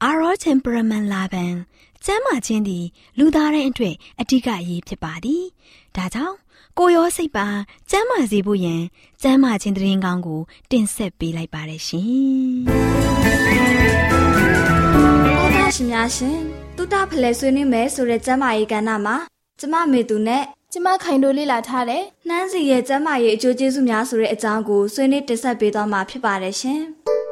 Our temperament လာပန်ကျမ်းမာခြင်းသည်လူသားတိုင်းအတွက်အဓိကအရေးဖြစ်ပါသည်။ဒါကြောင့်ကိုရောစိတ်ပါကျမ်းမာစေဖို့ယင်ကျမ်းမာခြင်းတရင်ကောင်းကို တင်ဆက်ပေးလိုက်ပါတယ်ရှင်။ဟုတ်ပါရှင်များရှင်တုတဖလဲဆွေးနွေးမယ်ဆိုတဲ့ကျမ်းမာရေးကဏ္ဍမှာကျမမေသူနဲ့ကျမခိုင်တို့လေ့လာထားတဲ့နှမ်းစီရဲ့ကျမ်းမာရေးအကျိုးကျေးဇူးများဆိုတဲ့အကြောင်းကိုဆွေးနွေးတင်ဆက်ပေးသွားမှာဖြစ်ပါတယ်ရှင်။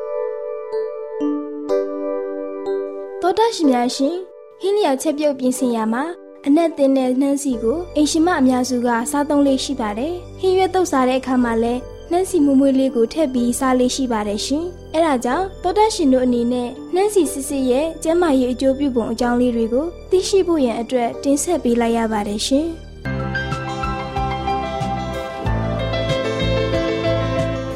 တောတာရှင်များရှင်ဟင်းလျာချက်ပြုတ်ပြင်ဆင်ရမှာအနက်သင်းတဲ့နှမ်းစီကိုအိမ်ရှိမအများစုကစားသုံးလေးရှိပါတယ်။ဟင်းရွက်တုပ်စားတဲ့အခါမှာလည်းနှမ်းစီမွေ့မွေ့လေးကိုထည့်ပြီးစားလေးရှိပါတယ်ရှင်။အဲဒါကြောင့်တောတရှင်တို့အနေနဲ့နှမ်းစီစစ်စစ်ရဲ့ကျန်းမာရေးအကျိုးပြုပုံအကြောင်းလေးတွေကိုသိရှိဖို့ရန်အတွက်တင်ဆက်ပေးလိုက်ရပါတယ်ရှင်။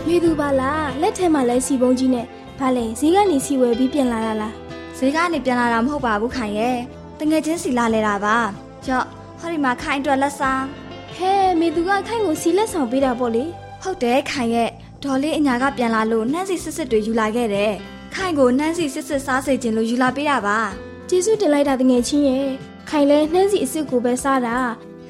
မိသူပါလားလက်ထဲမှာလဲစီပုံးကြီးနဲ့ဗာလဲဈေးကနေစီဝယ်ပြီးပြန်လာတာလား ဈေးကနေပြန်လာတာမဟုတ်ပါဘူးခိုင်ရဲ့တငယ်ချင်းစီလာလဲတာပါကြော့ဟောဒီမှာခိုင်အတွက်လက်ဆောင်ဟဲမေသူကခိုင်ကိုစီလက်ဆောင်ပေးတာပေါ့လေဟုတ်တယ်ခိုင်ရဲ့ဒေါ်လေးအညာကပြန်လာလို့နှမ်းစီစစ်စစ်တွေယူလာခဲ့တယ်ခိုင်ကိုနှမ်းစီစစ်စစ်စားစေခြင်းလို့ယူလာပေးတာပါကျေးဇူးတင်လိုက်တာတငယ်ချင်းရဲ့ခိုင်လဲနှမ်းစီအစ်စ်ကိုပဲစားတာ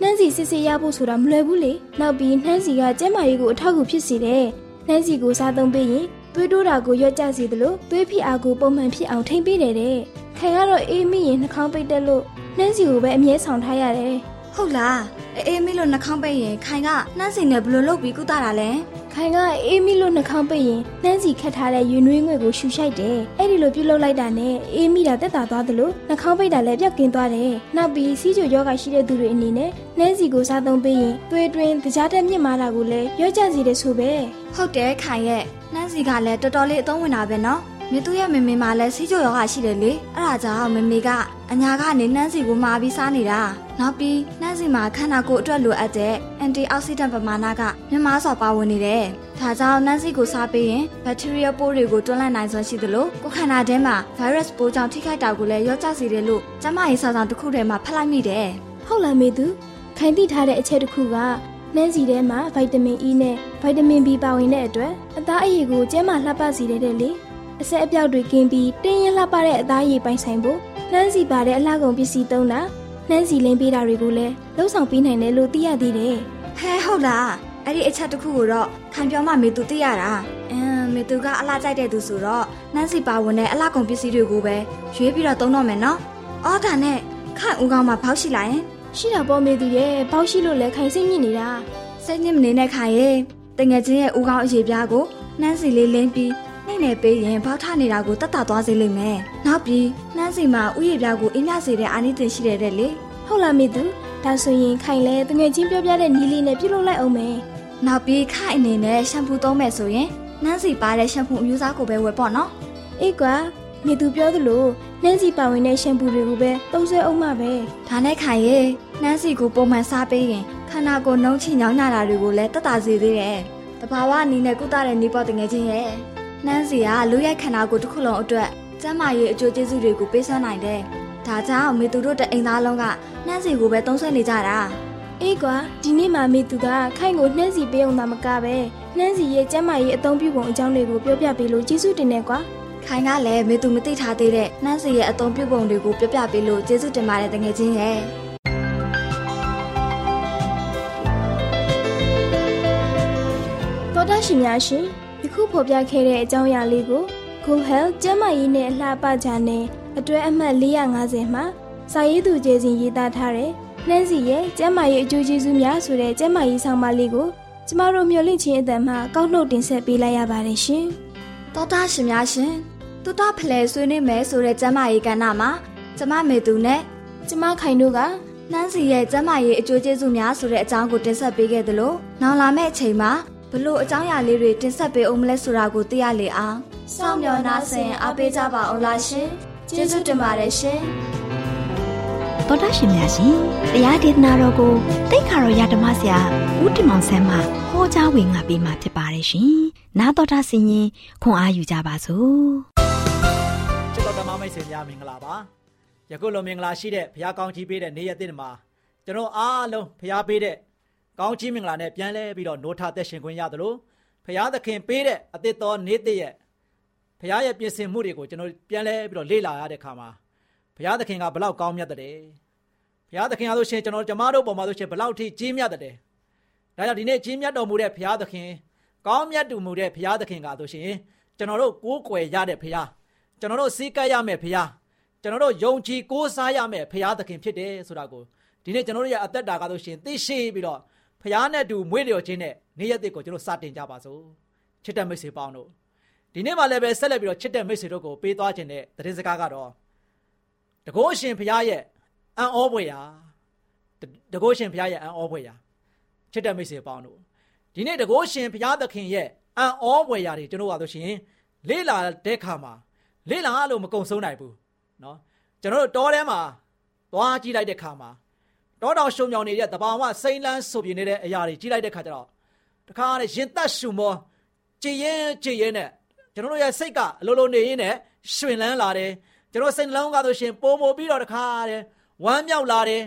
နှမ်းစီစစ်စစ်ရဖို့ဆိုတာမလွယ်ဘူးလေနောက်ပြီးနှမ်းစီကကျန်းမာရေးကိုအထောက်အကူဖြစ်စေတယ်နှမ်းစီကိုစားသုံးပေးရင် သွေးတိုးတာကိုရော့ကျစေသလိုသွေးဖိအားကိုပုံမှန်ဖြစ်အောင်ထိမ့်ပေးတယ်တဲ့။ခင်ကတော့အေးမိရင်နှာခေါင်းပိတ်တက်လို့နှမ်းစီကိုပဲအမြဲဆောင်ထားရတယ်။ ဟုတ်လား။အေးမိလို့နှာခေါင်းပိတ်ရင်ခိုင်ကနှမ်းစီနဲ့ဘယ်လိုလုပ်ပြီးကုသတာလဲ။ခိုင်ကအေးမိလို့နှာခေါင်းပိတ်ရင်နှမ်းစီခတ်ထားတဲ့ရွေနွေးငွေကိုရှူရှိုက်တယ်။အဲ့ဒီလိုပြုလုပ်လိုက်တာနဲ့အေးမိတာတက်တာသွားသလိုနှာခေါင်းပိတ်တာလည်းပြောက်ကင်းသွားတယ်။နောက်ပြီးစီးချိုယောဂရှိတဲ့သူတွေအနေနဲ့နှမ်းစီကိုစားသုံးပေးရင်သွေးတွင်းတကြားတက်မြင့်မာတာကိုလည်းရော့ကျစေတယ်ဆိုပဲ။ဟုတ်တယ်ခိုင်ရဲ့နှမ်းစီကလည်းတော်တော်လေးအသုံးဝင်တာပဲနော်မြသူရဲ့မေမေမှာလည်းစီးကြိုရောဂါရှိတယ်လေအဲ့ဒါကြောင့်မေမေကအညာကနေနှမ်းစီကိုမှာပြီးစားနေတာ နောက်ပြီးနှမ်းစီမှာခန္ဓာကိုယ်အတွက်လိုအပ်တဲ့အန်တီအောက်ဆီဒန့်ပမာဏကမြမစွာပါဝင်နေတယ်ဒါကြောင့်နှမ်းစီကိုစားပေးရင်ဘက်တီးရီးယားပိုးတွေကိုတွန်းလှန်နိုင်စွမ်းရှိသလိုကိုယ်ခန္ဓာထဲမှာဗိုင်းရပ်စ်ပိုးကြောင့်ထိခိုက်တာကိုလည်းရော့ကျစေတယ်လို့ကျမရေးစာဆောင်တစ်ခုထဲမှာဖတ်လိုက်မိတယ်ဟုတ်လားမေသူခိုင်သိထားတဲ့အချက်တစ်ခုကနှမ်းစီထဲမှာဗိုက်တာမင် E နဲ့ဗိုက်တာမင် B ပါဝင်တဲ့အတွက်အသားအရည်ကိုကျန်းမာလှပစေတဲ့လေအဆက်အပြောက်တွေကင်းပြီးတင်းရင်လှပတဲ့အသားရည်ပိုင်ဆိုင်ဖို့နှမ်းစီပါတဲ့အလှကုန်ပစ္စည်းသုံးတာ နှမ်းစီလင်းပေးတာတွေကိုလည်းလှုပ်ဆောင်ပေးနိုင်တယ်လို့သိရသေးတယ်ဟဲဟုတ်လားအဲ့ဒီအချက်တစ်ခုကိုတော့ခံပြောမှမေသူသိရတာအင်းမေသူကအလှကြိုက်တဲ့သူဆိုတော့နှမ်းစီပါဝင်တဲ့အလှကုန်ပစ္စည်းတွေကိုပဲရွေးပြီးတော့သုံးတော့မယ်နော်အော်ဒါနဲ့ခန့်ဦးကောင်းမှာဖောက်ရှိလိုက်ရင်ရှိတာပေါ့မေသူရဲ့ပေါက်ရှိလို့လဲခိုင်စိတ်ညစ်နေတာစိတ်ညစ်မနေတဲ့ခိုင်ရဲ့တငယ်ချင်းရဲ့ဦးကောင်းအရေးပြားကိုနှမ်းစီလေးလင်းပြီး နှိမ့်နေပေးရင်ဘောက်ထနေတာကိုတတ်တာသွားစေလိမ့်မယ်နောက်ပြီးနှမ်းစီမှာဥယျာပြားကိုအင်းမြစေတဲ့အာနိသင်ရှိတဲ့တဲ့လေဟုတ်လားမေသူဒါဆိုရင်ခိုင်လဲတငယ်ချင်းပြောပြတဲ့နီးလေးနဲ့ပြုတ်လုပ်လိုက်အောင်မယ်နောက်ပြီးခိုင်အနေနဲ့ရှမ်ပူသုံးမယ်ဆိုရင်နန်းစီပါတဲ့ရှမ်ပူအမျိုးအစားကိုပဲဝယ်ပေါ့နော်အေးကွာမြေသူပြောသလိုနှမ်းစီပါဝင်တဲ့ရှမ်ပူတွေကိုပဲသုံးဆွဲအောင်မှာပဲဒါနဲ့ခိုင်ရဲ့နန်းစီကိုပုံမှန်စားပေးရင်ခန္ဓာကိုယ်နှုံးချညောင်းညတာတွေကိုလည်းတက်တာစေသေးတယ်တဘာဝအနေနဲ့ကုသတဲ့နေပေါ်တငယ်ချင်းရဲ့ နန်းစီကလူရိုက်ခန္ဓာကိုယ်တစ်ခုလုံးအတွက်ကျန်းမာရေးအကျိုးကျေးဇူးတွေကိုပေးစွမ်းနိုင်တယ်ဒါကြောင့်မေသူတို့တအိမ်သားလုံးကနှန်းစီကိုပဲသုံးဆွဲနေကြတာအေးကွာဒီနေ့မှမြေသူကခိုင်ကိုနှမ်းစီပေးအောင်သာမကပဲနှမ်းစီရဲ့ကျမ်းမာရေးအသုံးပြုပုံအကြောင်းတွေကိုပြောပြပေးလို့ကျေးဇူးတင်နေကွာခိုင်ကလည်းမေသူမသိထားသေးတဲ့နှမ်းစီရဲ့အသုံးပြုပုံတွေကိုပြောပြပေးလို့ကျေးဇူးတင်ပါတယ်တငယ်ချင်းရဲ့သောတာရှင်များရှင်ယခု ဖော်ပြခဲ့တဲ့အကြောင်းအရာလေးကို Good Health ကျန်းမာရေးနဲ့အလှပကြနဲ့အတွဲအမှတ်450မှာစာရေးသူကျေစဉ်ရေးသားထားတဲ့နှမ်းစီရဲ့ကျန်းမာရေးအကျိုးကျေးဇူးများဆိုတဲ့ကျန်းမာရေးဆောင်ပါလေးကိုကျမတို့မျှဝင့်ခြင်းအတန်မှကောက်နှုတ်တင်ဆက်ပေးလိုက်ရပါတယ်ရှင်။တောတာရှင်များရှင်တူတာဖလဲဆွေးနွေးမယ်ဆိုတဲ့ကျမ်းမာရေးကဏ္ဍမှာကျမမေသူနဲ့ကျမခိုင်တို့ကနန်းစီရဲ့ကျမ်းမာရေးအကျိုးကျေးဇူးများဆိုတဲ့အကြောင်းကိုတင်ဆက်ပေးခဲ့သလိုနောက်လာမယ့်အချိန်မှာ ဘလို့အကြောင်းအရာလေးတွေတင်ဆက်ပေးအောင်မလဲဆိုတာကိုသိရလေအောင်စောင့်မျှော်နှားဆင်အားပေးကြပါအောင်လားရှင်ကျေးဇူးတင်ပါတယ်ရှင် သောတာရှင်များရှင်တရားဒေသနာတော်ကိုတိတ်ခါတော်ရဓမ္မဆရာဦးတင်မောင်ဆန်းမှဟောကြားဝင်ငါပေးมาဖြစ်ပါတယ်ရှင်။နာတော်တာဆင်ရင်ခွန်အားယူကြပါစို့။ ချစ်တော်ဓမ္မမိတ်ဆွေများမင်္ဂလာပါယခုလိုမင်္ဂလာရှိတဲ့ဘုရားကောင်းကြီးပေးတဲ့နေ့ရက်दिनမှာကျွန်တော်အားလုံးဘုရားပေးတဲ့ ကောင်းကြီးမင်္ဂလာနဲ့ပြန်လဲပြီးတော့နိုးထသက်ရှင်ခွင့်ရသလိုဘုရားသခင်ပေးတဲ့အသစ်တော်နေ့တည့်ရဲ့ဘုရားရဲ့ပြင်ဆင်မှုတွေကိုကျွန်တော်ပြန်လဲပြီးတော့လေ့လာရတဲ့ခါမှာဘုရားသခင်ကဘလောက်ကောင်းမြတ်တဲ့ဘုရားသခင်အားလို့ရှင်ကျွန်တော်ကျမတို့ပုံမှာလို့ရှင်ဘလောက်ထိကြီးမြတ်တဲ့ဒါကြောင့်ဒီနေ့ကြီးမြတ်တော်မူတဲ့ဘုရားသခင်ကောင်းမြတ်တူမူတဲ့ဘုရားသခင်ကဆိုရှင်ကျွန်တော်တို့ကိုးကွယ်ရတဲ့ဘုရားကျွန်တော်တို့စီးကပ်ရမယ်ဖရားကျွန်တော်တို့ယုံကြည်ကိုးစားရမယ်ဖရားသခင်ဖြစ်တယ်ဆိုတာကိုဒီနေ့ကျွန်တော်တို့ရဲ့အသက်တာကဆိုရှင်သိရှိပြီးတော့ ဖရားနဲ့တူမွေးလျော်ခြင်းနဲ့နေ့ရက်တစ်ကိုကျွန်တော်စတင်ကြပါစို့ချစ်တဲ့မိတ်ဆွေပေါင်းတို့ဒီနေ့မှလည်းပဲဆက်လက်ပြီးတော့ချစ်တဲ့မိတ်ဆွေတို့ကိုပေးသွားခြင်းတဲ့သတင်းစကားကတော့တကောရှင်ဖရားရဲ့အံ့ဩဖွယ်ရာတကောရှင်ဖရားရဲ့အံ့ဩဖွယ်ရာချစ်တဲ့မိတ်ဆွေပေါင်းတို့ဒီနေ့တကောရှင်ဖရားသခင်ရဲ့အံ့ဩဖွယ်ရာတွေကျွန်တော်ကဆိုရှင်လေ့လာတဲ့ခါမှာ လေ့လာလို့မကုံဆုံးနိုင်ဘူးเนาะကျွန်တော်တို့တောထဲမှာသွားကြည့်လိုက်တဲ့ခါမှာ တောတောင်ရှုံမြောင်နေတဲ့တဘာဝစိမ့်လန်းဆူပြင်းနေတဲ့အရာတွေကြီးလိုက်တဲ့ခါကျတော့တခါနဲ့ရင်သက်ရှူမောကြည်ရင်ကြည်ရင်နဲ့ကျွန်တော်တို့ရဲ့စိတ်ကအလိုလိုနေရင်းနဲ့ရှင်လန်းလာတယ်ကျွန်တော်စိတ်နှလုံးကဆိုရှင်ပုံပို့ပြီးတော့တခါတဲ့ဝမ်းမြောက်လာတယ်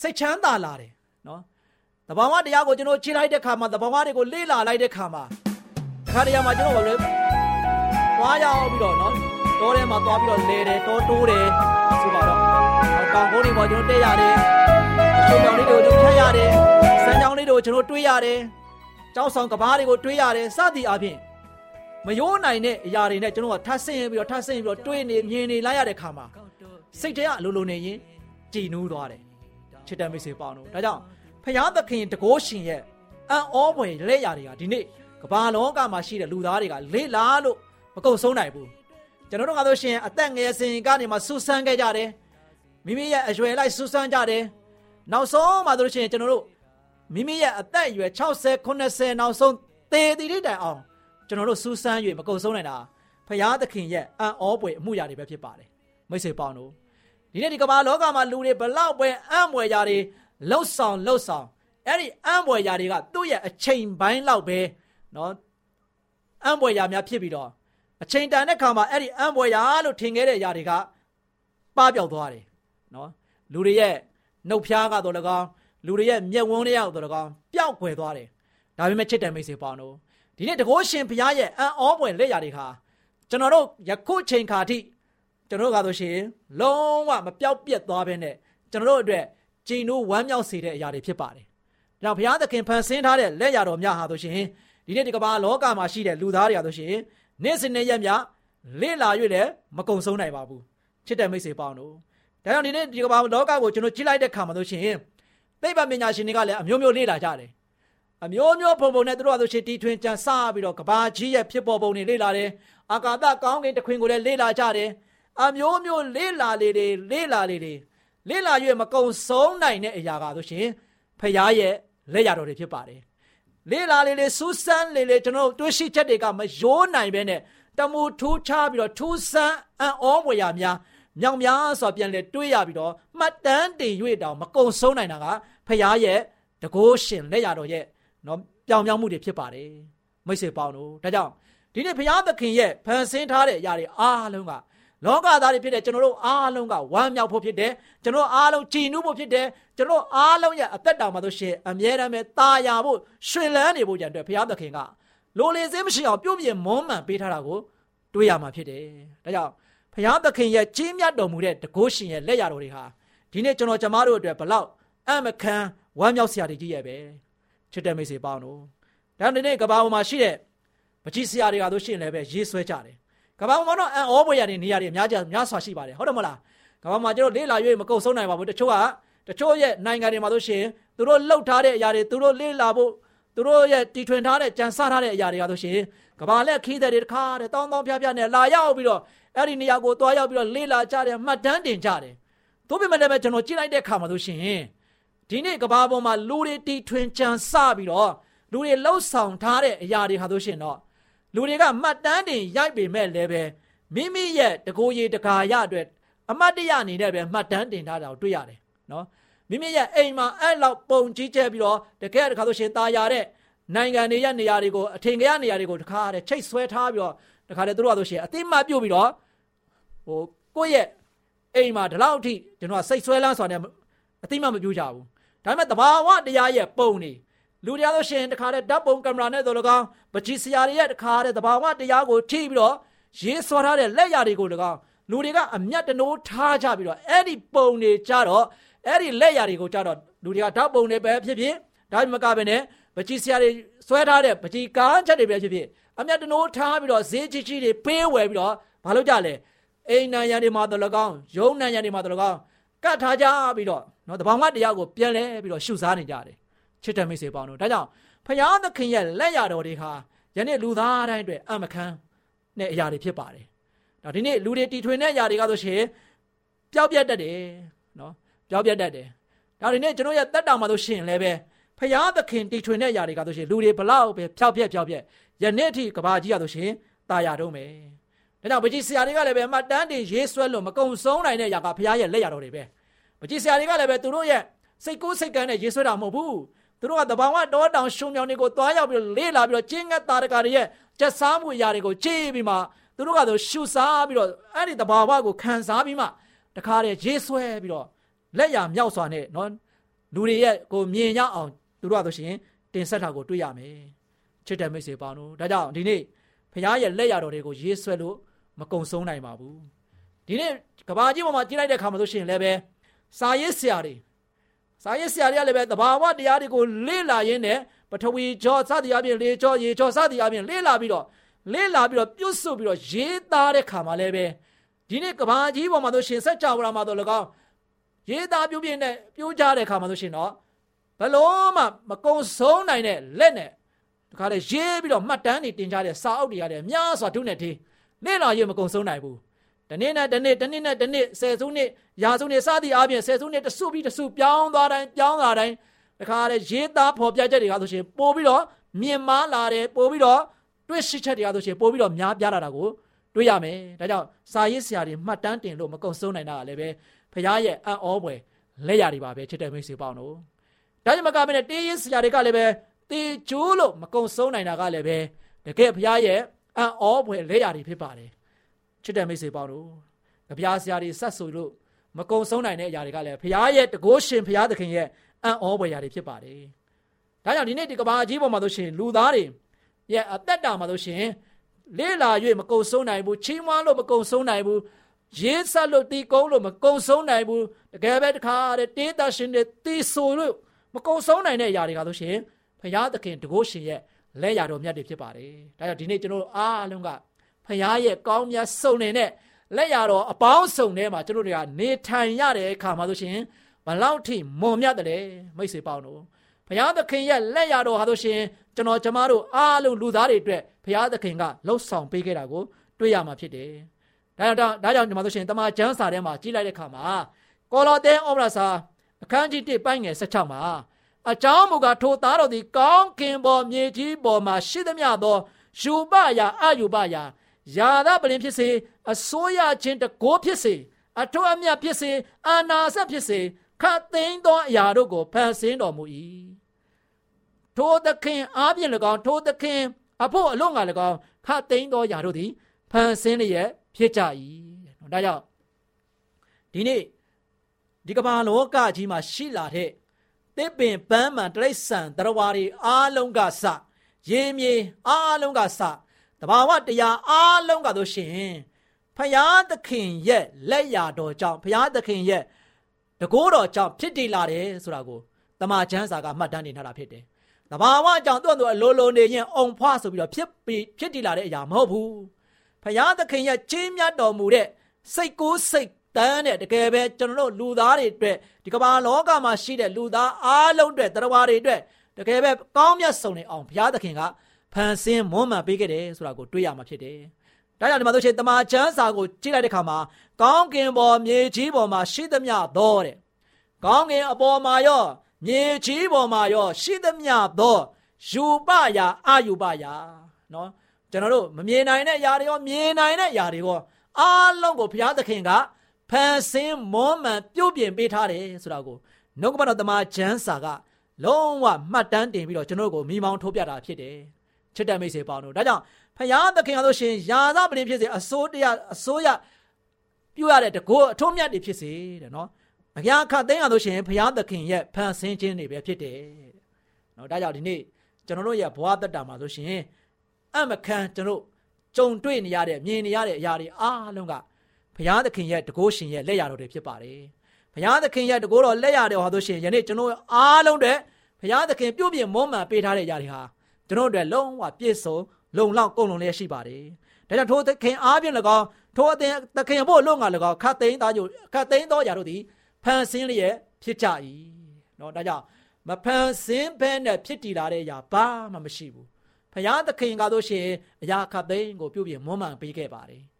စိတ်ချမ်းသာလာတယ်နော်တဘာဝတရားကိုကျွန်တော်ခြေလိုက်တဲ့ခါမှာတဘာဝတွေကိုလေ့လာလိုက်တဲ့ခါမှာတခါတရံမှာကျွန်တော်ဘာလဲသွားရအောင်ပြီးတော့နော်တောထဲမှာသွားပြီးတော့လဲတယ်တောတိုးတယ်ဆိုပါတော့ တောင်ကုန်းတွေပေါ်ကျွန်တော်တက်ရတယ်အရှုံတောင်လေးတွေကိုကျွန်တော်ဖြတ်ရတယ်စမ်းကြောင်းလေးတွေကိုကျွန်တော်တွေးရတယ်ကြောက်ဆောင်ကဘားတွေကိုတွေးရတယ်စသည်အပြင်မရိုးနိုင်တဲ့အရာတွေနဲ့ကျွန်တော်ကထပ်ဆင်းပြီးတော့ထပ်ဆင်းပြီးတော့တွေးနေမြင်နေလိုက်ရတဲ့ခါမှာစိတ်ထဲကအလိုလိုနေရင်ကြည်နူးသွားတယ်ချစ်တဲ့မိတ်ဆွေပေါင်းတို့ဒါကြောင့်ဖယားသခင်တကိုးရှင်ရဲ့အံ့ဩဖွယ်လက်ရာတွေကဒီနေ့ကမ္ဘာလောကမှာရှိတဲ့လူသားတွေကလေ့လာလို့မကုန်ဆုံးနိုင်ဘူးကျွန်တော်တို့ကဆိုရှင်အသက်ငယ်စဉ်ကနေမှဆူဆန်းခဲ့ကြတယ် မိမိရဲ့အရွယ်လိုက်ဆူဆန်းကြတယ်နောက်ဆုံးမှဆိုလို့ရှိရင်ကျွန်တော်တို့မိမိရဲ့အသက်အရွယ်60 90နောက်ဆုံးသေတည်တဲ့တိုင်အောင်ကျွန်တော်တို့ဆူဆန်း၍မကုန်ဆုံးနိုင်တာဖရာသခင်ရဲ့အံ့ဩပွေအမှုရာတွေပဲဖြစ်ပါတယ်မိတ်ဆွေပေါင်းတို့ဒီနေ့ဒီကမ္ဘာလောကမှာလူတွေဘလောက်ပဲအံ့မွယ်ရာတွေလှုပ်ဆောင်လှုပ်ဆောင်အဲ့ဒီအံ့မွယ်ရာတွေကသူ့ရဲ့အချိန်ပိုင်းလောက်ပဲเนาะအံ့မွယ်ရာများဖြစ်ပြီးတော့ အချိန်တန်တဲ့ခါမှာအဲ့ဒီအံပွဲရာလို့ထင်ခဲ့တဲ့ຢာတွေကပပျောက်သွားတယ် နော်လူတွေရဲ့နှုတ်ဖျားကတော့၎င်းလူတွေရဲ့မျက်ဝန်းတွေရောက်တော့၎င်းပျောက်ကွယ်သွားတယ်ဒါပေမဲ့ချစ်တယ်မိတ်ဆွေပေါင်းတို့ဒီနေ့တကောရှင်ဘုရားရဲ့အံဩပွင့်လက်ရာတွေခါကျွန်တော်တို့ယခုချိန်ခါထိကျွန်တော်တို့ကဆိုရှင်လုံးဝမပျောက်ပြက်သွားဘဲနဲ့ကျွန်တော်တို့အတွက်ကြည်နိုးဝမ်းမြောက်စေတဲ့အရာတွေဖြစ်ပါတယ်ဒါကြောင့်ဘုရားသခင်ဖန်ဆင်းထားတဲ့လက်ရာတော်များဟာဆိုရှင်ဒီနေ့ဒီကမ္ဘာလောကမှာရှိတဲ့လူသားတွေဟာဆိုရှင်နေ့စဉ်နဲ့ရက်မြလေ့လာ၍လည်းမကုံဆုံးနိုင်ပါဘူးချစ်တဲ့မိတ်ဆွေပေါင်းတို့ ဒါကြောင့်ဒီနေ့ဒီကမ္ဘာလောကကိုကျွန်တော်ကြည့်လိုက်တဲ့ခါမှာဆိုရှင်သိပ္ပံပညာရှင်တွေကလည်းအမျိုးမျိုးလေ့လာကြတယ်အမျိုးမျိုးပုံပုံနဲ့သူတို့ကဆိုရှင်တီထွင်ကြံစပြီးတော့ကဘာကြီးရဲ့ဖြစ်ပေါ်ပုံတွေလေ့လာတယ်အာကာသကောင်းကင်တခွင်ကိုလည်းလေ့လာကြတယ်အမျိုးမျိုးလေ့လာလေတွေလေ့လာလေတွေလေ့လာ၍မကုံဆုံးနိုင်တဲ့အရာကဆိုရှင်ဖရားရဲ့လက်ရတော်တွေဖြစ်ပါတယ်လေးလာလေးလေးစူးစမ်းလေးလေးကျွန်တော်တို့တွေးရှိချက်တွေကမရိုးနိုင်ပဲနဲ့တမူထူးခြားပြီးတော့ထူးဆန်းအံ့ဩဖွယ်ရာများ မြောင်များစွာပြန်လဲတွေးရပြီးတော့မှတ်တမ်းတင်၍တောင်မကုံဆုံးနိုင်တာကဖခင်ရဲ့တကိုးရှင်လက်ရတော်ရဲ့နော်ပြောင်ပြောင်းမှုတွေဖြစ်ပါတယ်မိတ်ဆွေပေါင်းတို့ဒါကြောင့်ဒီနေ့ဘုရားသခင်ရဲ့ဖန်ဆင်းထားတဲ့အရာတွေအားလုံးကလောကသားတွေဖြစ်တဲ့ကျွန်တော်တို့အားလုံးကဝမ်းမြောက်ဖို့ဖြစ်တယ်ကျွန်တော်အားလုံးကြည်နူးဖို့ဖြစ်တယ်ကျွန်တော်အားလုံးရဲ့အသက်တာမှာဆိုရှင်အမြဲတမ်းပဲตาရဖို့ရှင်လန်းနေဖို့ကြံအတွက်ဘုရားသခင်ကလိုလေစင်းမရှိအောင်ပြုတ်ပြင်းမွမ်းမံပေးထားတာကိုတွေးရမှာဖြစ်တယ်ဒါကြောင့် ဘုရားသခင်ရဲ့ကြီးမြတ်တော်မူတဲ့တကုရှင်ရဲ့လက်ရတော်တွေဟာဒီနေ့ကျွန်တော်ကျမတို့အတွက်ဘလောက်အမခံဝမ်းမြောက်စရာတွေကြီးရဲ့ပဲချစ်တဲ့မိတ်ဆွေပေါင်းတို့ဒါဒီနေ့ကဘာပေါ်မှာရှိတဲ့ပကြီးစရာတွေကတို့ရှိရင်လည်းပဲရေးဆွဲကြတယ်ကဘာပေါ်မှာတော့အံ့ဩဖွယ်ရတဲ့နေရာတွေအများကြီးများစွာရှိပါတယ်ဟုတ်တယ်မလားကဘာမှာကျွန်တော်လေးလာ၍မကုတ်ဆုံးနိုင်ပါဘူးတချို့ကတချို့ရဲ့နိုင်ငံတွေမှာတို့ရှိရင်သူတို့လှုပ်ထားတဲ့အရာတွေသူတို့လေးလာဖို့သူတို့ရဲ့တီထွင်ထားတဲ့ကြံစထားတဲ့အရာတွေကတို့ရှိရင်ကဘာလက်ခီးတဲ့တွေတခါတဲ့တောင်းတောင်းဖြားဖြားနဲ့လာရောက်ပြီးတော့ အဲ့ဒီနေရာကိုတွားရောက်ပြီးတော့လေးလာကြတယ်မှတ်တမ်းတင်ကြတယ်သို့ပေမဲ့လည်းကျွန်တော်ကြည့်လိုက်တဲ့အခါမှာတို့ရှိရင်ဒီနေ့ကဘာပေါ်မှာလူတွေတီထွင်ကြံစပြီးတော့လူတွေလှုပ်ဆောင်ထားတဲ့အရာတွေဟာတို့ရှိရင်တော့လူတွေကမှတ်တမ်းတင်ရိုက်ပေမဲ့လည်းပဲမိမိရဲ့တကိုယ်ရည်တကာရအတွက်အမတ်တရအနေနဲ့ပဲမှတ်တမ်းတင်ထားတာကိုတွေ့ရတယ်နော်မိမိရဲ့အိမ်မှာအဲ့လောက်ပုံကြီးကျဲပြီးတော့တကယ်တခါဆိုရှင်ตาရတဲ့နိုင်ငံတွေရဲ့နေရာတွေကိုအထင်ကရနေရာတွေကိုတခါတည်းချိတ်ဆွဲထားပြီးတော့တခါတည်းသူတို့ကဆိုရှင်အသိမှပြုတ်ပြီးတော့ ဟိုကိုယ့်ရဲ့အိမ်မှာဒီလောက်အထိကျွန်တော်စိတ်ဆွဲလန်းစွာနဲ့အသိမှမပြုတ်ကြဘူးဒါပေမဲ့တဘာဝတရားရဲ့ပုံနေလူတရားလို့ရှိရင်တခါတည်းဓာတ်ပုံကင်မရာနဲ့တို့လကောင်ပကြီးစရာတွေရဲ့တခါတည်းတဘာဝတရားကိုထိပြီးတော့ရေးဆွာထားတဲ့လက်ရာတွေကိုလကောင်လူတွေကအမျက်တနိုးထားကြပြီးတော့အဲ့ဒီပုံတွေကြတော့အဲ့ဒီလက်ရာတွေကိုကြတော့လူတွေကဓာတ်ပုံတွေပဲဖြစ်ဖြစ်ဒါမှမကပဲနဲ့ပကြီးစရာတွေဆွဲထားတဲ့ပကြီးကားချက်တွေပဲဖြစ်ဖြစ်အမျက်တနိုးထားပြီးတော့ဈေးကြီးကြီးတွေပေးဝယ်ပြီးတော့ဘာလို့ကြလဲ အိမ်နံရံတွေမှာတော့လကောင်ရုံနံရံတွေမှာတော့လကောင်ကတ်ထားကြပြီးတော့နော်တဘောင်မတရားကိုပြန်လဲပြီးတော့ရှုစားနေကြတယ်ချစ်တဲ့မိတ်ဆွေပေါင်းတို့ဒါကြောင့်ဖယားသခင်ရဲ့လက်ရတော်တွေဟာယနေ့လူသားတိုင်းအတွက်အမခန်းနဲ့အရာတွေဖြစ်ပါတယ်ဒါဒီနေ့လူတွေတီထွင်တဲ့အရာတွေကဆိုရှင်ပျောက်ပြတ်တတ်တယ်နော်ပျောက်ပြတ်တတ်တယ်ဒါဒီနေ့ကျွန်တော်ရဲ့တက်တာမှာဆိုရှင်လည်းပဲဖယားသခင်တီထွင်တဲ့အရာတွေကဆိုရှင်လူတွေဘလောက်ပဲဖြောက်ပြက်ဖြောက်ပြက်ယနေ့အထိကဘာကြီးရဆိုရှင်ตายရတော့မယ် ဒါကြောင့်ပကြီးဆရာတွေကလည်းပဲမှတ်တမ်းတင်ရေးဆွဲလို့မကုံဆုံးနိုင်တဲ့အရာကဖယားရဲ့လက်ရတော်တွေပဲပကြီးဆရာတွေကလည်းပဲသူတို့ရဲ့စိတ်ကူးစိတ်ကန်းနဲ့ရေးဆွဲတာမဟုတ်ဘူးသူတို့ကတဘာဝတောတောင်ရှုံမြောင်တွေကိုတွားရောက်ပြီးလေးလာပြီးတော့ကျင်းငတ်တာတကာတွေရဲ့ကျက်စားမှုအရာတွေကိုကြည့်ပြီးမှသူတို့ကဆိုရှုစားပြီးတော့အဲ့ဒီတဘာဝကိုခံစားပြီးမှတခါတည်းရေးဆွဲပြီးတော့လက်ရမြောက်စွာနဲ့နော်လူတွေရဲ့ကိုမြင်ရအောင်သူတို့ကဆိုရှင်တင်ဆက်တာကိုတွေ့ရမယ်ချစ်တဲ့မိတ်ဆွေပေါင်းတို့ဒါကြောင့်ဒီနေ့ဖခင်ရဲ့လက်ရတော်တွေကိုရေးဆွဲလို့ မကုံဆုံးနိုင်ပါဘူးဒီနေ့ကဘာကြီးပေါ်မှာကြည့်လိုက်တဲ့အခါမှာဆိုရှင်လည်းပဲစာရေးဆရာတွေစာရေးဆရာတွေကလည်းပဲတဘာဝတရားတွေကိုလေ့လာရင်းနဲ့ပထဝီကြောစသည်အပြင်လေကြောရေကြောစသည်အပြင်လေ့လာပြီးတော့လေ့လာပြီးတော့ပြုတ်ဆုပ်ပြီးတော့ရေးသားတဲ့ခါမှာလည်းပဲဒီနေ့ကဘာကြီးပေါ်မှာဆိုရှင်ဆက်ကြဝဠာမှာတော့၎င်းရေးသားပြုပြင်းနဲ့ပြိုးကြတဲ့ခါမှာဆိုရှင်တော့ဘလို့မှမကုံဆုံးနိုင်တဲ့လက်နဲ့တခါလေရေးပြီးတော့မှတ်တမ်းတွေတင်ကြတဲ့စာအုပ်တွေရတယ်အများစွာထုနဲ့သေး လေ့လာရေးမကုံဆုံးနိုင်ဘူးတနေ့နဲ့တနေ့တနေ့နဲ့တနေ့ဆယ်စုနှစ်ရာစုနှစ်စသည်အားဖြင့်ဆယ်စုနှစ်တစုပြီးတစုပြောင်းသွားတိုင်းပြောင်းလာတိုင်းတခါလေရေးသားဖော်ပြချက်တွေကဆိုရှင်ပို့ပြီးတော့မြင်မာလာတယ်ပို့ပြီးတော့တွေ့ရှိချက်တွေကဆိုရှင်ပို့ပြီးတော့များပြားလာတာကိုတွေ့ရမယ်ဒါကြောင့်စာရေးဆရာတွေမှတ်တမ်းတင်လို့မကုံဆုံးနိုင်တာကလည်းပဲဖရားရဲ့အံ့ဩဖွယ်လက်ရတွေပါပဲချစ်တဲ့မိတ်ဆွေပေါင်းတို့ဒါကြောင့်မကမနဲ့တေးရေးဆရာတွေကလည်းပဲတေကျိုးလို့မကုံဆုံးနိုင်တာကလည်းပဲတကယ်ဖရားရဲ့ အံ့ဩဖွယ်လက်ရတွေဖြစ်ပါတယ်ချစ်တဲ့မိတ်ဆွေပေါင်းတို့ကြပြားဆရာတွေဆက်ဆိုလို့မကုံဆုံးနိုင်တဲ့အရာတွေကလည်းဖရားရဲ့တကိုးရှင်ဖရားသခင်ရဲ့အံ့ဩဖွယ်ရာတွေဖြစ်ပါတယ်ဒါကြောင့်ဒီနေ့ဒီကဘာကြီးပေါ်မှာဆိုရှင်လူသားတွေရဲ့အသက်တာမှာဆိုရှင်လေးလာ၍မကုံဆုံးနိုင်ဘူးချီးမွမ်းလို့မကုံဆုံးနိုင်ဘူးရေးဆက်လို့တီကုန်းလို့မကုံဆုံးနိုင်ဘူးတကယ်ပဲတခါတဲ့တေးတရှင်တွေတီဆိုလို့မကုံဆုံးနိုင်တဲ့အရာတွေကဆိုရှင်ဖရာသခင်တကိုးရှင်ရဲ့ လက်ရတော်မြတ်တွေဖြစ်ပါတယ်ဒါကြောင့်ဒီနေ့ကျွန်တော်အားလုံးကဖရာရဲ့ကောင်းမြတ်စုံနေတဲ့လက်ရတော်အပေါင်းစုံထဲမှာကျွန်တော်တွေကနေထိုင်ရတဲ့အခါမှာဆိုရှင်ဘလောက်ထိမွန်မြတ်တယ်မိတ်ဆွေပေါင်းတို့ဘုရားသခင်ရဲ့လက်ရတော်ဟာဆိုရှင်ကျွန်တော်ကျမတို့အားလုံးလူသားတွေအတွက်ဘုရားသခင်ကလှုပ်ဆောင်ပေးခဲ့တာကိုတွေ့ရမှာဖြစ်တယ်။ဒါကြောင့်ဒါကြောင့်ဒီမှာဆိုရှင်တမန်ကျမ်းစာထဲမှာကြည့်လိုက်တဲ့အခါမှာကောလောသဲဩဝါစာအခန်းကြီး1ပိုင်းငယ်16မှာ အကြောင်းမူကားထိုသားတော်သည်ကောင်းကင်ပေါ်မြေကြီးပေါ်မှာရှိသမျှသောယူပယာအယူပယာယာသပလင်ဖြစ်စေအစိုးရချင်းတကိုးဖြစ်စေအထွတ်အမြတ်ဖြစ်စေအာနာစက်ဖြစ်စေခတ်သိမ်းသောအရာတို့ကိုဖန်ဆင်းတော်မူ၏ထိုသခင်အားဖြင့်၎င်းထိုသခင် အဖို့အလို့ငါ၎င်းခတ်သိမ်းသောအရာတို့သည်ဖန်ဆင်းလျက်ဖြစ်ကြ၏ဒါကြောင့်ဒီနေ့ဒီကမ္ဘာလောကကြီးမှာရှိလာတဲ့ တစ်ပင်ပန်းမှန်တရိษံတရဝါတွေအားလုံးကစရေမြေအားလုံးကစတဘာဝတရားအားလုံးကတို့ရှင်ဖယားသခင်ရဲ့လက်ရာတော်ကြောင့်ဖယားသခင်ရဲ့တကိုးတော်ကြောင့်ဖြစ်တည်လာတယ်ဆိုတာကိုတမန်ကျမ်းစာကမှတ်တမ်းနေထားတာဖြစ်တယ်။တဘာဝကြောင့်သူ့သူအလိုလိုနေရင်အုံဖွားဆိုပြီးတော့ဖြစ်ပြီးဖြစ်တည်လာတဲ့အရာမဟုတ်ဘူး။ဖယားသခင်ရဲ့ကြီးမြတ်တော်မူတဲ့စိတ်ကိုယ်စိတ် တန်းတဲ့တကယ်ပဲကျွန်တော်တို့လူသားတွေအတွက်ဒီကမ္ဘာလောကမှာရှိတဲ့လူသားအားလုံးအတွက်တရားတွေအတွက်တကယ်ပဲကောင်းမြတ်ဆုံးနေအောင်ဘုရားသခင်ကဖန်ဆင်းမွမ်းမံပေးခဲ့တယ်ဆိုတာကိုတွေ့ရမှာဖြစ်တယ်။ဒါကြောင့်ဒီမှာဆိုရှင်တမန်ကျမ်းစာကိုကြည့်လိုက်တဲ့အခါမှာကောင်းကင်ပေါ်မြေကြီးပေါ်မှာရှိသမျှသောတဲ့ကောင်းကင်အပေါ်မှာရောမြေကြီးပေါ်မှာရောရှိသမျှသောယူပယာအာယူပယာနော်ကျွန်တော်တို့မမြင်နိုင်တဲ့ຢာတွေရောမြင်နိုင်တဲ့ຢာတွေရောအားလုံးကိုဘုရားသခင်က ဖန်ဆင်းမွမ်းမံပြုတ်ပြင်ပေးထားတယ်ဆိုတာကိုနှုတ်ကပတ်တော်တမန်ကျမ်းစာကလုံးဝမှတ်တမ်းတင်ပြီးတော့ကျွန်တော်တို့ကိုမိမောင်းထိုးပြတာဖြစ်တယ်ချစ်တဲ့မိတ်ဆွေပေါင်းတို့ဒါကြောင့်ဖယားသခင်အားလို့ရှင်ယာသပလင်ဖြစ်စေအစိုးတရားအစိုးရပြုရတဲ့တကောအထုံးမြတ်တွေဖြစ်စေတဲ့နော်အရာခတ်သိမ်းရလို့ရှင်ဖယားသခင်ရဲ့ဖန်ဆင်းခြင်းတွေပဲဖြစ်တယ်နော်ဒါကြောင့်ဒီနေ့ကျွန်တော်တို့ရဲ့ဘဝတတ္တာမှာဆိုရှင်အမခံကျွန်တော်ကြုံတွေ့နေရတဲ့မြင်နေရတဲ့အရာတွေအားလုံးက ဘုရားသခင်ရဲ့တကိုးရှင်ရဲ့လက်ရတော်တွေဖြစ်ပါတယ်။ဘုရားသခင်ရဲ့တကိုးတော်လက်ရတော်ဟာဆိုရှင်ယနေ့ကျွန်တော်အားလုံးတွေဘုရားသခင်ပြုပြင်မွမ်းမံပေးထားတဲ့ຢာတွေဟာကျွန်တော်တို့လုံးဝပြည့်စုံလုံလောက်ကုန်လုံလျက်ရှိပါတယ်။ဒါကြောင့်ထိုသခင်အားဖြင့်၎င်းထိုအသင်သခင်ဖို့လုံငါ၎င်းခတ်သိမ်းသားတို့ခတ်သိမ်းသောຢာတို့သည်ဖန်ဆင်းလျက်ဖြစ်ကြ၏။နော်ဒါကြောင့်မဖန်ဆင်းဘဲနဲ့ဖြစ်တည်လာတဲ့ຢာဘာမှမရှိဘူး။ဘုရားသခင်ကဆိုရှင်အရာခတ်သိမ်းကိုပြုပြင်မွမ်းမံပေးခဲ့ပါတယ်။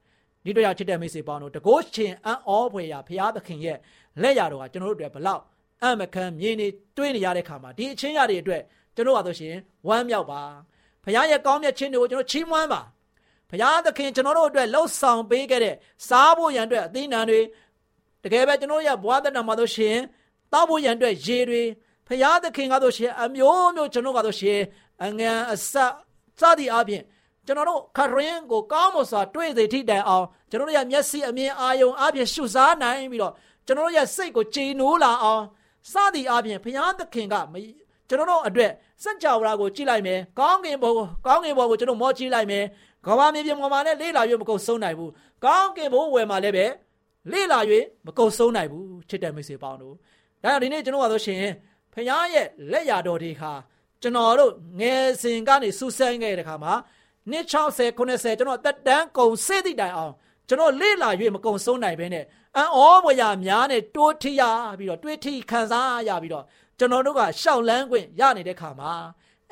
ဒီတော့ရချစ်တဲ့မိတ်ဆွေပေါင်းတို့တကိုးရှင်အံ့ဩဖွယ်ရာဖရာသခင်ရဲ့လက်ရတော်ကကျွန်တော်တို့အတွက်ဘလောက်အမခံမြင်နေတွေးနေရတဲ့ခါမှာဒီအချင်းရတွေအတွက်ကျွန်တော်ဟာဆိုရှင်ဝမ်းမြောက်ပါဖရာရဲ့ကောင်းမြတ်ခြင်းတွေကိုကျွန်တော်ချီးမွမ်းပါဖရာသခင်ကျွန်တော်တို့အတွက်လှုပ်ဆောင်ပေးခဲ့တဲ့စားဖို့ရန်အတွက်အသီးနှံတွေတကယ်ပဲကျွန်တော်ရဲ့ဘဝတဏ္ဍာမှာဆိုရှင်တောက်ဖို့ရန်အတွက်ရေတွေဖရာသခင်ကဆိုရှင်အမျိုးမျိုးကျွန်တော်ကဆိုရှင်အငန်အဆက်စသည်အပြင် ကျွန်တော်တို့ခရင်ကိုကောင်းမွန်စွာတွေ့စေထိတိုင်အောင်ကျွန်တော်တို့ရဲ့မျက်စိအမြင်အာယုံအပြင်ရှုစားနိုင်ပြီးတော့ကျွန်တော်တို့ရဲ့စိတ်ကိုကြည်နိုးလာအောင်စသည်အပြင်ဘုရားသခင်ကကျွန်တော်တို့အတွက်စัจ java ကိုကြည့်လိုက်မယ်ကောင်းကင်ဘုံကောင်းကင်ဘုံကိုကျွန်တော်မောကြည့်လိုက်မယ်ကဘာမြေပြင်ပေါ်မှာလည်းလေးလာ၍မကုန်ဆုံးနိုင်ဘူးကောင်းကင်ဘုံဝယ်မှာလည်းပဲလေးလာ၍မကုန်ဆုံးနိုင်ဘူးချစ်တဲ့မိတ်ဆွေပေါင်းတို့ဒါကြောင့်ဒီနေ့ကျွန်တော်ကဆိုရှင်ဘုရားရဲ့လက်ရာတော်တွေခါကျွန်တော်တို့ငယ်စဉ်ကနေစူးစမ်းခဲ့တဲ့ခါမှာ နှစ်60 90ကျွန်တော်တက်တန်းကုံစေးသည့်တိုင်အောင်ကျွန်တော်လေ့လာ၍မကုံဆုံးနိုင်ဘဲနဲ့အံ့ဩဖွယ်ရာများနဲ့တိုးထီရပြီးတော့တွေးထီခံစားရပြီးတော့ကျွန်တော်တို့ကရှောက်လန်းခွင့်ရနေတဲ့ခါမှာ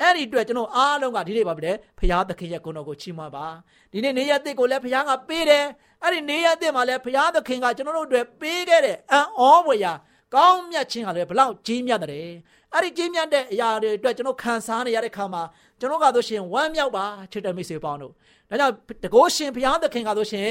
အဲ့ဒီအတွက်ကျွန်တော်အားလုံးကဒီနေ့ပါပဲဖရာသခင်ရဲ့ဂုဏ်တော်ကိုချီးမွမ်းပါဒီနေ့နေရတဲ့ကိုလည်းဖရာကပေးတယ်အဲ့ဒီနေရတဲ့မှာလည်းဖရာသခင်ကကျွန်တော်တို့အတွက်ပေးခဲ့တဲ့အံ့ဩဖွယ်ရာကောင်းမြတ်ခြင်းကလည်းဘလောက်ကြီးမြတ်တယ် အဲ့ဒီကြီးမြတ်တဲ့အရာတွေအတွက်ကျွန်တော်ခံစားနေရတဲ့ခါမှာကျွန်တော်ကဆိုရှင်ဝမ်းမြောက်ပါချစ်တဲ့မိတ်ဆွေပေါင်းတို့ဒါကြောင့်တကောရှင်ဘုရားသခင်ကဆိုရှင်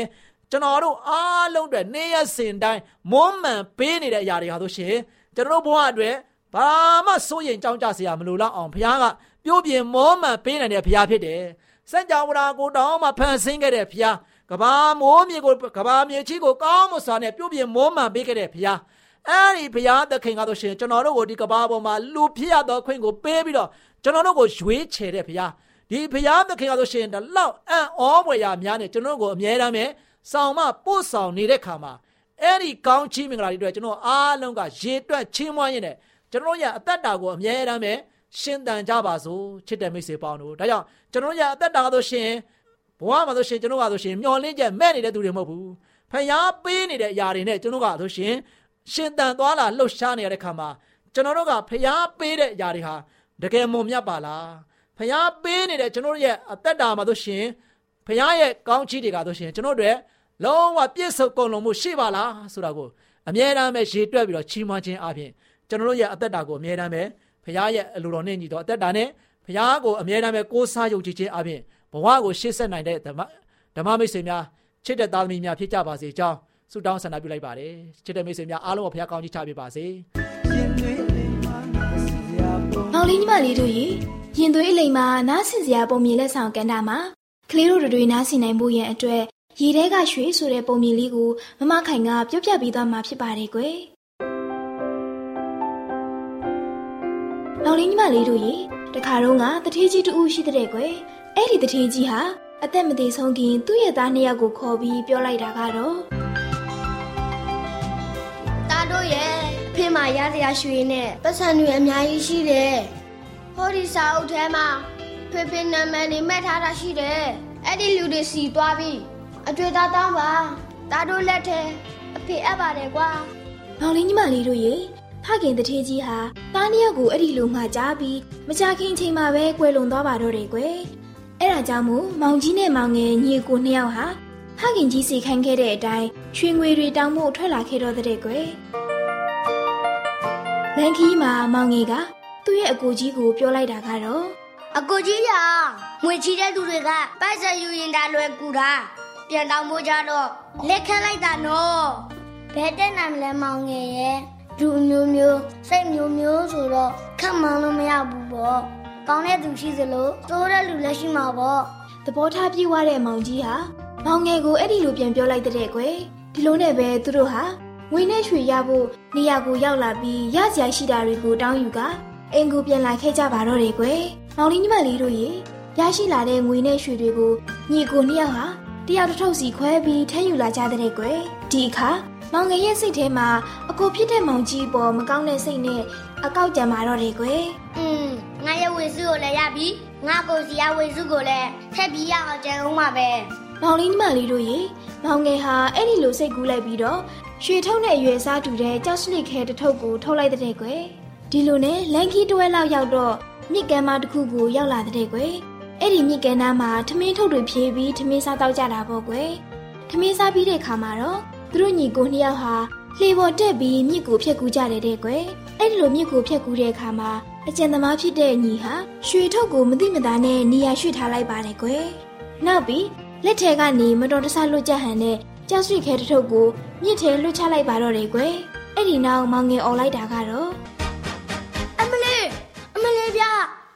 ကျွန်တော်တို့အားလုံးအတွက်နေ့ရက်စဉ်တိုင်းမွမ်းမံပေးနေတဲ့အရာတွေဟာဆိုရှင်ကျွန်တော်တို့ဘဝအတွက်ဘာမှစိုးရင်ကြောင်းကြစရာမလိုတော့အောင်ဘုရားကပြုတ်ပြင်မောမှန်ပေးနိုင်တဲ့ဘုရားဖြစ်တယ်စัจ java ကိုတောင်းမှဖန်ဆင်းခဲ့တဲ့ဘုရားကဘာမိုးမြေကိုကဘာမြေကြီးကိုကောင်းမစွာနဲ့ပြုတ်ပြင်မောမှန်ပေးခဲ့တဲ့ဘုရား အဲ့ဒီဘုရားသခင်ကဆိုရှင်ကျွန်တော်တို့ကိုဒီကဘာပေါ်မှာလူဖြစ်ရသောခွင့်ကိုပေးပြီးတော့ကျွန်တော်တို့ကိုရွေးချယ်တဲ့ဘုရားဒီဘုရားသခင်ကဆိုရှင်ဒီလောက်အံ့ဩဖွယ်ရာများနဲ့ကျွန်တော်တို့ကိုအမြဲတမ်းပဲဆောင်မပို့ဆောင်နေတဲ့ခါမှာအဲ့ဒီကောင်းချီးမင်္ဂလာတွေအတွက်ကျွန်တော်အားလုံးကရေတွက်ချင်းမွှမ်းရင်းနဲ့ကျွန်တော်ရဲ့အသက်တာကိုအမြဲတမ်းပဲရှင်တန်ကြပါစို့ချစ်တဲ့မိတ်ဆွေပေါင်းတို့ဒါကြောင့်ကျွန်တော်ရဲ့အသက်တာဆိုရှင်ဘဝမှာဆိုရှင်ကျွန်တော်ကဆိုရှင်မျောလင့်ချက်မဲ့နေတဲ့သူတွေမဟုတ်ဘူးဖျားပေးနေတဲ့အရာတွေနဲ့ကျွန်တော်ကဆိုရှင် ရှင်တန်သွားလာလှုပ်ရှားနေရတဲ့ခါမှာကျွန်တော်တို့ကဖျားပေးတဲ့အရာတွေဟာတကယ်မုံမြတ်ပါလားဖျားပေးနေတဲ့ကျွန်တော်ရဲ့အသက်တာမှာဆိုရှင်ဖျားရဲ့ကောင်းချီးတွေကဆိုရှင်ကျွန်တော်တို့လုံးဝပြည့်စုံကုန်လုံးမှုရှိပါလားဆိုတာကိုအမြဲတမ်းပဲရေတွက်ပြီးတော့ချီးမွမ်းခြင်းအပြင်ကျွန်တော်တို့ရဲ့အသက်တာကိုအမြဲတမ်းပဲဖရားရဲ့အလိုတော်နဲ့ညီတော်အသက်တာနဲ့ဖရားကိုအမြဲတမ်းပဲကိုးစားယုံကြည်ခြင်းအပြင်ဘဝကိုရှေ့ဆက်နိုင်တဲ့ဓမ္မဓမ္မမိတ်ဆွေများချစ်တဲ့သားသမီးများဖြစ်ကြပါစေကြောင်း ဆုတောင်းဆန္ဒပြုလိုက်ပါတယ်ချစ်တဲ့မိတ်ဆွေများအားလုံးကိုဖရားကောင်းချီးချပေးပါစေ။မောင်လေးညီမလေးတို့ရေရင်သွေးအလိမ်မှာနားဆင်စရာပုံမြင်လက်ဆောင်ကန်တာမှာကလေးတို့တွေနားဆင်နိုင်ဖို့ရန်အတွက်ရေထဲကရွှေဆိုတဲ့ပုံမြင်လေးကိုမမခိုင်ကပြောပြပေးသွားမှာဖြစ်ပါတယ်ကွယ်။မောင်လေးညီမလေးတို့ရေတခါတော့ကတထေးကြီးတူရှိတဲ့ကွယ်။အဲ့ဒီတထေးကြီးဟာအသက်မသေးဆုံးခင်သူ့ရဲ့သားနှစ်ယောက်ကိုခေါ်ပြီးပြောလိုက်တာကတော့ တားတို့ရဲ့အဖေမှာရတရားရွှေနဲ့ပတ်စံတွေအများကြီးရှိတယ်။ဟောဒီစာအုပ်ထဲမှာဖေဖေနာမည်နေမှတ်ထားတာရှိတယ်။အဲ့ဒီလူတွေစီသွားပြီးအတွေ့သားတောင်းပါ။တားတို့လက်ထဲအဖေအပ်ပါတယ်ကွာမောင်လေးညီမလေးတို့ရေဖခင်တထေးကြီးဟာသားနှစ်ယောက်ကိုအဲ့ဒီလိုမှကြားပြီးမကြခင်ချိန်မှာပဲကွယ်လွန်သွားပါတော့တယ်ကွယ်အဲ့ဒါကြောင့်မို့မောင်ကြီးနဲ့မောင်ငယ်ညီကိုနှစ်ယောက်ဟာဖခင်ကြီးစီခိုင်းခဲ့တဲ့အတိုင်းရွှေငွေတွေတောင်းဖို့ထွက်လာခဲ့တော့တဲ့ကွယ် လန်ခီမှာမောင်ငယ်ကသူ့ရဲ့အကိုကြီးကိုပြောလိုက်တာကတော့။အကိုကြီးရငွေချီတဲ့သူတွေကပတ်စံယူရင်ဒါလွယ်ကူတာ။ပြန်တောင်းဖို့ကြတော့လက်ခတ်လိုက်တာနော်။ဘယ်တက်နိုင်မလဲမောင်ငယ်ရဲ့လူမျိုးမျိုးစိတ်မျိုးမျိုးဆိုတော့ခက်မှန်းလို့မရဘူးပေါ့။ကောင်းတဲ့သူရှိသလိုတိုးတဲ့လူလည်းရှိမှာပေါ့သဘောထားပြေးွားတဲ့မောင်ကြီးဟာမောင်ငယ်ကိုအဲ့ဒီလိုပြန်ပြောလိုက်တဲ့ကွယ်ဒီလိုနဲ့ပဲသူတို့ဟာ ငွေနဲ့ရွှေရဖို့နေရာကိုရောက်လာပြီးရစရာရှိတာတွေကိုတောင်းယူကအင်ကိုပြန်လာခဲ့ကြပါတော့တယ်ကွယ်မောင်လေးညီမလေးတို့ရေရရှိလာတဲ့ငွေနဲ့ရွှေတွေကိုညီကိုနှစ်ယောက်ဟာတယောက်တစ်ထုပ်စီခွဲပြီးထမ်းယူလာကြတဲ့ကွယ်ဒီအခါမောင်ငယ်ရဲ့စိတ်ထဲမှာအကိုဖြစ်တဲ့မောင်ကြီးပေါ်မကောင်းတဲ့စိတ်နဲ့အကောက်ကြံမာတော့တယ်ကွယ်။อืมငါရဲ့ဝေစုကိုလည်းရပြီ။ငါကိုစီရဝေစုကိုလည်းထက်ပြီးရအောင်ကြံဦးမှာပဲမောင်လေးညီမလေးတို့ရေမောင်ငယ်ဟာအဲ့ဒီလိုစိတ်ကူးလိုက်ပြီးတော့ ရွှေထုံးနဲ့ရွယ်စားတူတဲ့ကြောက်စလစ်ခဲတစ်ထုပ်ကိုထုတ်လိုက်တဲ့ကွယ်ဒီလိုနဲ့လန်ကီတွဲလောက်ရောက်တော့မြစ်ကမ်းမတစ်ခုကိုရောက်လာတဲ့ကွယ်အဲ့ဒီမြစ်ကမ်းနားမှာထမင်းထုတ်တွေဖြေးပြီးထမင်းစားတော့ကြတာပေါ့ကွယ်ထမင်းစားပြီးတဲ့ခါမှာတော့သူတို့ညီကိုနှစ်ယောက်ဟာလှေပေါ်တက်ပြီးမြစ်ကိုဖြတ်ကူးကြတယ်တဲ့ကွယ်အဲ့ဒီလိုမြစ်ကိုဖြတ်ကူးတဲ့အခါမှာအကျဉ်သမားဖြစ်တဲ့ညီဟာရွှေထုတ်ကိုမသိမသားနဲ့နေရာရွှေ့ထားလိုက်ပါတယ်ကွယ်နောက်ပြီးလက်ထဲကနေမတော်တဆလွတ်ကြဟန်နဲ့ကြောက်ရွံ့ခဲတစ်ထုပ်ကို မြစ်ထဲလွတ်ချလိုက်ပါတော့တယ်ကွယ်အဲ့ဒီနောက်မောင်ငယ်អော်လိုက်တာကတော့။အမလေးအမလေးဗျ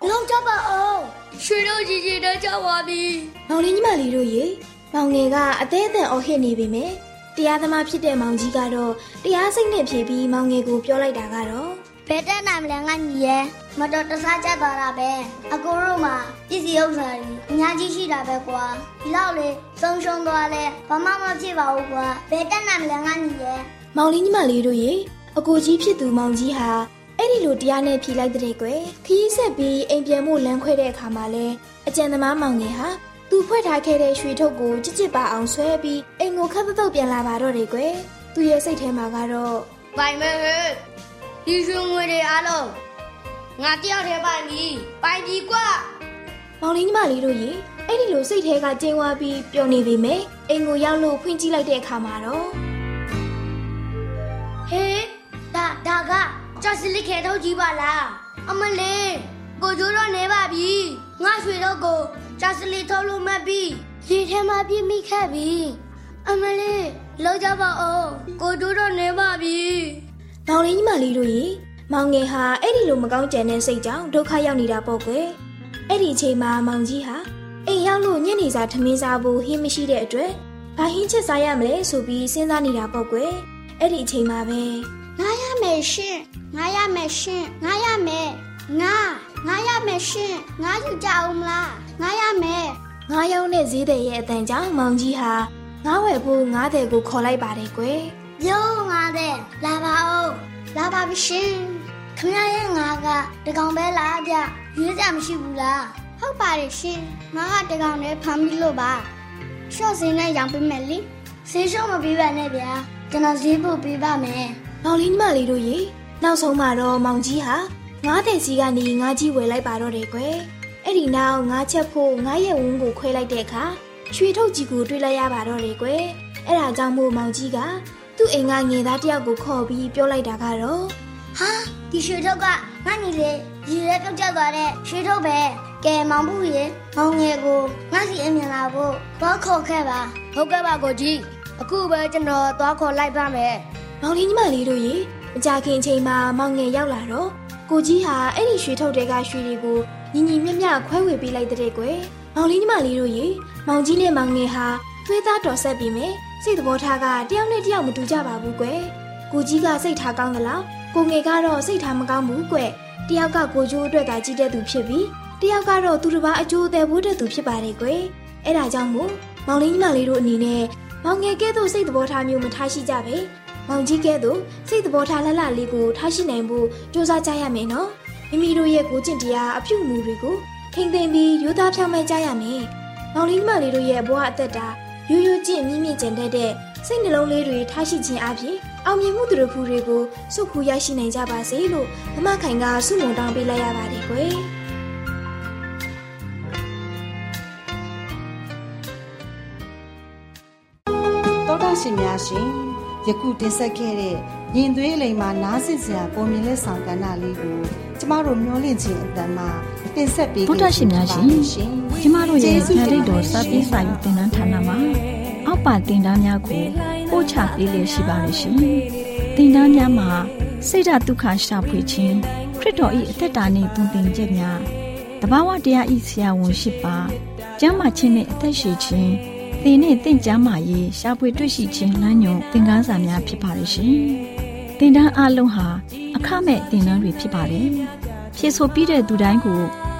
လုံးကြပါအောင်။ရွှေတို့ကြီးကြီးတော့ကြောက်ပါပြီမောင်လေးညီမလေးတို့ရေမောင်ငယ်ကအသေးအံအော်ဟစ်နေပြီမယ်တရားသမားဖြစ်တဲ့မောင်ကြီးကတော့တရားစိတ်နဲ့ဖြေပြီးမောင်ငယ်ကိုပြောလိုက်တာကတော့။ဘယ်တက်နိုင်မလဲငါညီရဲ့ မတော်တဆကြက်သွားတာပဲ။အကိုတို့မှာပစ္စည်းဥစ္စာတွေအများကြီးရှိတာပဲကွာ။ဒီလောက်လေးဆုံးရှုံးသွားလဲဘာမှမဖြစ်ပါဘူးကွာ။ဘယ်တက်နိုင်မလဲငါညီရဲ့မောင်လေးညီမလေးတို့ရေအကိုကြီးဖြစ်သူမောင်ကြီးဟာအဲ့ဒီလိုတရားနဲ့ဖြေလိုက်တဲ့ကွယ်ခရီးဆက်ပြီးအိမ်ပြန်မှုလမ်းခွဲတဲ့အခါမှာလဲအကြံသမားမောင်ငယ်ဟာသူဖွဲ့ထားခဲ့တဲ့ရွှေထုတ်ကိုကြစ်ကြစ်ပါအောင်ဆွဲပြီးအိမ်ကိုခတ်တုတ်ပြန်လာပါတော့တယ်ကွယ်သူရဲ့စိတ်ထဲမှာကတော့။ပိုင်မဲဟဲ့။ဒီရွှေငွေတွေအားလုံး ငါတယောက်တည်းပိုင်ပြီ။ပိုင်ပြီကွာ။မောင်လေးညီမလေးတို့ရေအဲ့ဒီလိုစိတ်ထဲကကျင်းဝါပြီးပျော်နေပြီမယ်အိမ်ကိုရောက်လို့ဖွင့်ကြည့်လိုက်တဲ့အခါမှာတော့ဟေးဒါဒါကကြောက်စလစ်ခဲထုတ်ကြီးပါလားအမလေးကိုကျိုးတော့နေပါပြီငါရွှေတော့ကိုကြောက်စလစ်ထုတ်လို့မတ်ပြီရေထဲမှာပြစ်မိခဲ့ပြီအမလေးလောက်ကြပါဦးကိုကျိုးတော့နေပါပြီမောင်လေးညီမလေးတို့ရေ မောင်ငယ်ဟာအဲ့ဒီလိုမကောင်းကြံတဲ့စိတ်ကြောင့်ဒုက္ခရောက်နေတာပေါ့ကွယ်အဲ့ဒီအချိန်မှာမောင်ကြီးဟာအိမ်ရောက်လို့ညနေစာထမင်းစားဖို့ဟင်းမရှိတဲ့အတွက်ဘာဟင်းချက်စားရမလဲဆိုပြီးစဉ်းစားနေတာပေါ့ကွယ်အဲ့ဒီအချိန်မှာပဲငါရမယ်ရှင်ငါရမယ်ရှင်ငါရမယ်ငါငါရမယ်ရှင်ငါယူကြအောင်မလားငါရမယ်ငားရောင်းတဲ့ဈေးတဲ့ရဲ့အတန်ကြောင့်မောင်ကြီးဟာငားဝယ်ဖို့ငားတဲ့ကိုခေါ်လိုက်ပါတယ်ကွယ်ပြောငါတဲ့လာပါဦးလာပါပြီရှင် ခမရရဲ့ငါကတကောင်ပဲလားဗျရွေးကြမရှိဘူးလားဟုတ်ပါတယ်ရှင်ငါကတကောင်နဲ့ဖမ်းပြီးလို့ပါရှော့စင်းနဲ့ရောင်ပေးမယ်လေဆေးရှော့မပေးပါနဲ့ဗျာကျွန်တော်ဈေးဖို့ပေးပါမယ်မောင်လေးညီမလေးတို့ရေနောက်ဆုံးမှာတော့မောင်ကြီးဟာငားတဲ့စီကနေငားကြီးဝယ်လိုက်ပါတော့တယ်ကွယ်အဲ့ဒီနောက်ငားချက်ဖို့ငားရဲ့ဝန်းကိုခွဲလိုက်တဲ့အခါရွှေထုတ်ကြီးကိုတွေ့လိုက်ရပါတော့တယ်ကွယ်အဲ့ဒါကြောင့်မို့မောင်ကြီးကသူ့အိမ်ကငယ်သားတယောက်ကိုခေါ်ပြီးပြောလိုက်တာကတော့ဟာ ဒီရွှေထုတ်ကငါညီလေရေရဲပြုတ်ကျသွားတဲ့ရွှေထုတ်ပဲကဲမောင်ဘူးရေမောင်ငယ်ကိုငါစီအမြင်လာဖို့သွားခေါ်ခဲ့ပါဟုတ်ကဲ့ပါကိုကြီးအခုပဲကျွန်တော်သွားခေါ်လိုက်ပါမယ်မောင်လေးညီမလေးတို့ရေမကြခင်ချိန်မှာမောင်ငယ်ရောက်လာတော့ကိုကြီးဟာအဲ့ဒီရွှေထုတ်တဲ့ကရွှေတွေကိုညီညီမျှမျှခွဲဝေပေးလိုက်တဲ့ကွယ်မောင်လေးညီမလေးတို့ရေမောင်ကြီးနဲ့မောင်ငယ်ဟာသွေးသားတော်ဆက်ပြီးမယ်စိတ်သဘောထားကတယောက်နဲ့တယောက်မတူကြပါဘူးကွယ်ကိုကြီးကစိတ်ထားကောင်းသလား ကိုငယ်ကတော့စိတ်ထားမကောင်းဘူးကွယ်တယောက်ကကိုကျိုးအတွက်ကကြီးတဲ့သူဖြစ်ပြီးတယောက်ကတော့သူတစ်ပါးအကျိုးအသက်ဘိုးတဲ့သူဖြစ်ပါတယ်ကွယ်အဲ့ဒါကြောင့်မို့မောင်လေးညီမလေးတို့အနေနဲ့မောင်ငယ်ကဲ့သို့စိတ်သဘောထားမျိုးမထားရှိကြပဲမောင်ကြီးကဲ့သို့စိတ်သဘောထားလှလှလေးကိုထားရှိနိုင်ဖို့ကြိုးစားကြရမယ်နော်မိမိတို့ရဲ့ကိုကျင့်တရားအပြုအမူတွေကိုထိမ့်သိမ့်ပြီးရိုးသားဖြောင့်မတ်ကြရမယ်မောင်လေးညီမလေးတို့ရဲ့ဘဝအသက်တာရိုးရိုးကျင့်မြင့်မြင့်ကျင့်တတ်တဲ့စိတ်နှလုံးလေးတွေထားရှိခြင်းအပြင် အောင်မြင်မှုသူတို့ဖူတွေကိုစုခူရရှိနိုင်ကြပါစေလို့မမခိုင်ကဆုမွန်တောင်းပေးလိုက်ရပါတယ်ကွယ်တောတာရှင်များရှင်ယခုတင်ဆက်ခဲ့တဲ့ရင်သွေးအလိမ်မှာနားဆင်စရာပုံမြင်လက်ဆောင်ကဏ္ဍလေးကိုကျမတို့မျှဝင့်ခြင်းအတန်မှာတင်ဆက်ပေးဗုဒ္ဓရှင်များရှင်ကျမတို့ရဲ့ဗန္ဓိတော်စပေးစာယူတင်နန်းဌာနမှာအောက်ပါတင်ဒားများကိုပို့ ချပေးလျက်ရှိပါတယ်ရှင်တင်ဒားများမှာဆိဒ္ဓတုခရှာဖွေခြင်းခရစ်တော်၏အသက်တာနှင့်တုန်တင်ချက်များတဘာဝတရားဤဆရာဝန်ရှိပါကျမ်းမာခြင်းနှင့်အသက်ရှိခြင်းသင်နှင့်တင့်ကြမာရေးရှားပွေတွေ့ရှိခြင်းလမ်းညွန်သင်ခန်းစာများဖြစ်ပါရဲ့ရှင်။တင်ဒန်းအလုံးဟာအခမဲ့တင်ဒန်းတွေဖြစ်ပါတယ်။ဖြည့်ဆို့ပြီးတဲ့သူတိုင်းကို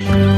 ကျွန်ု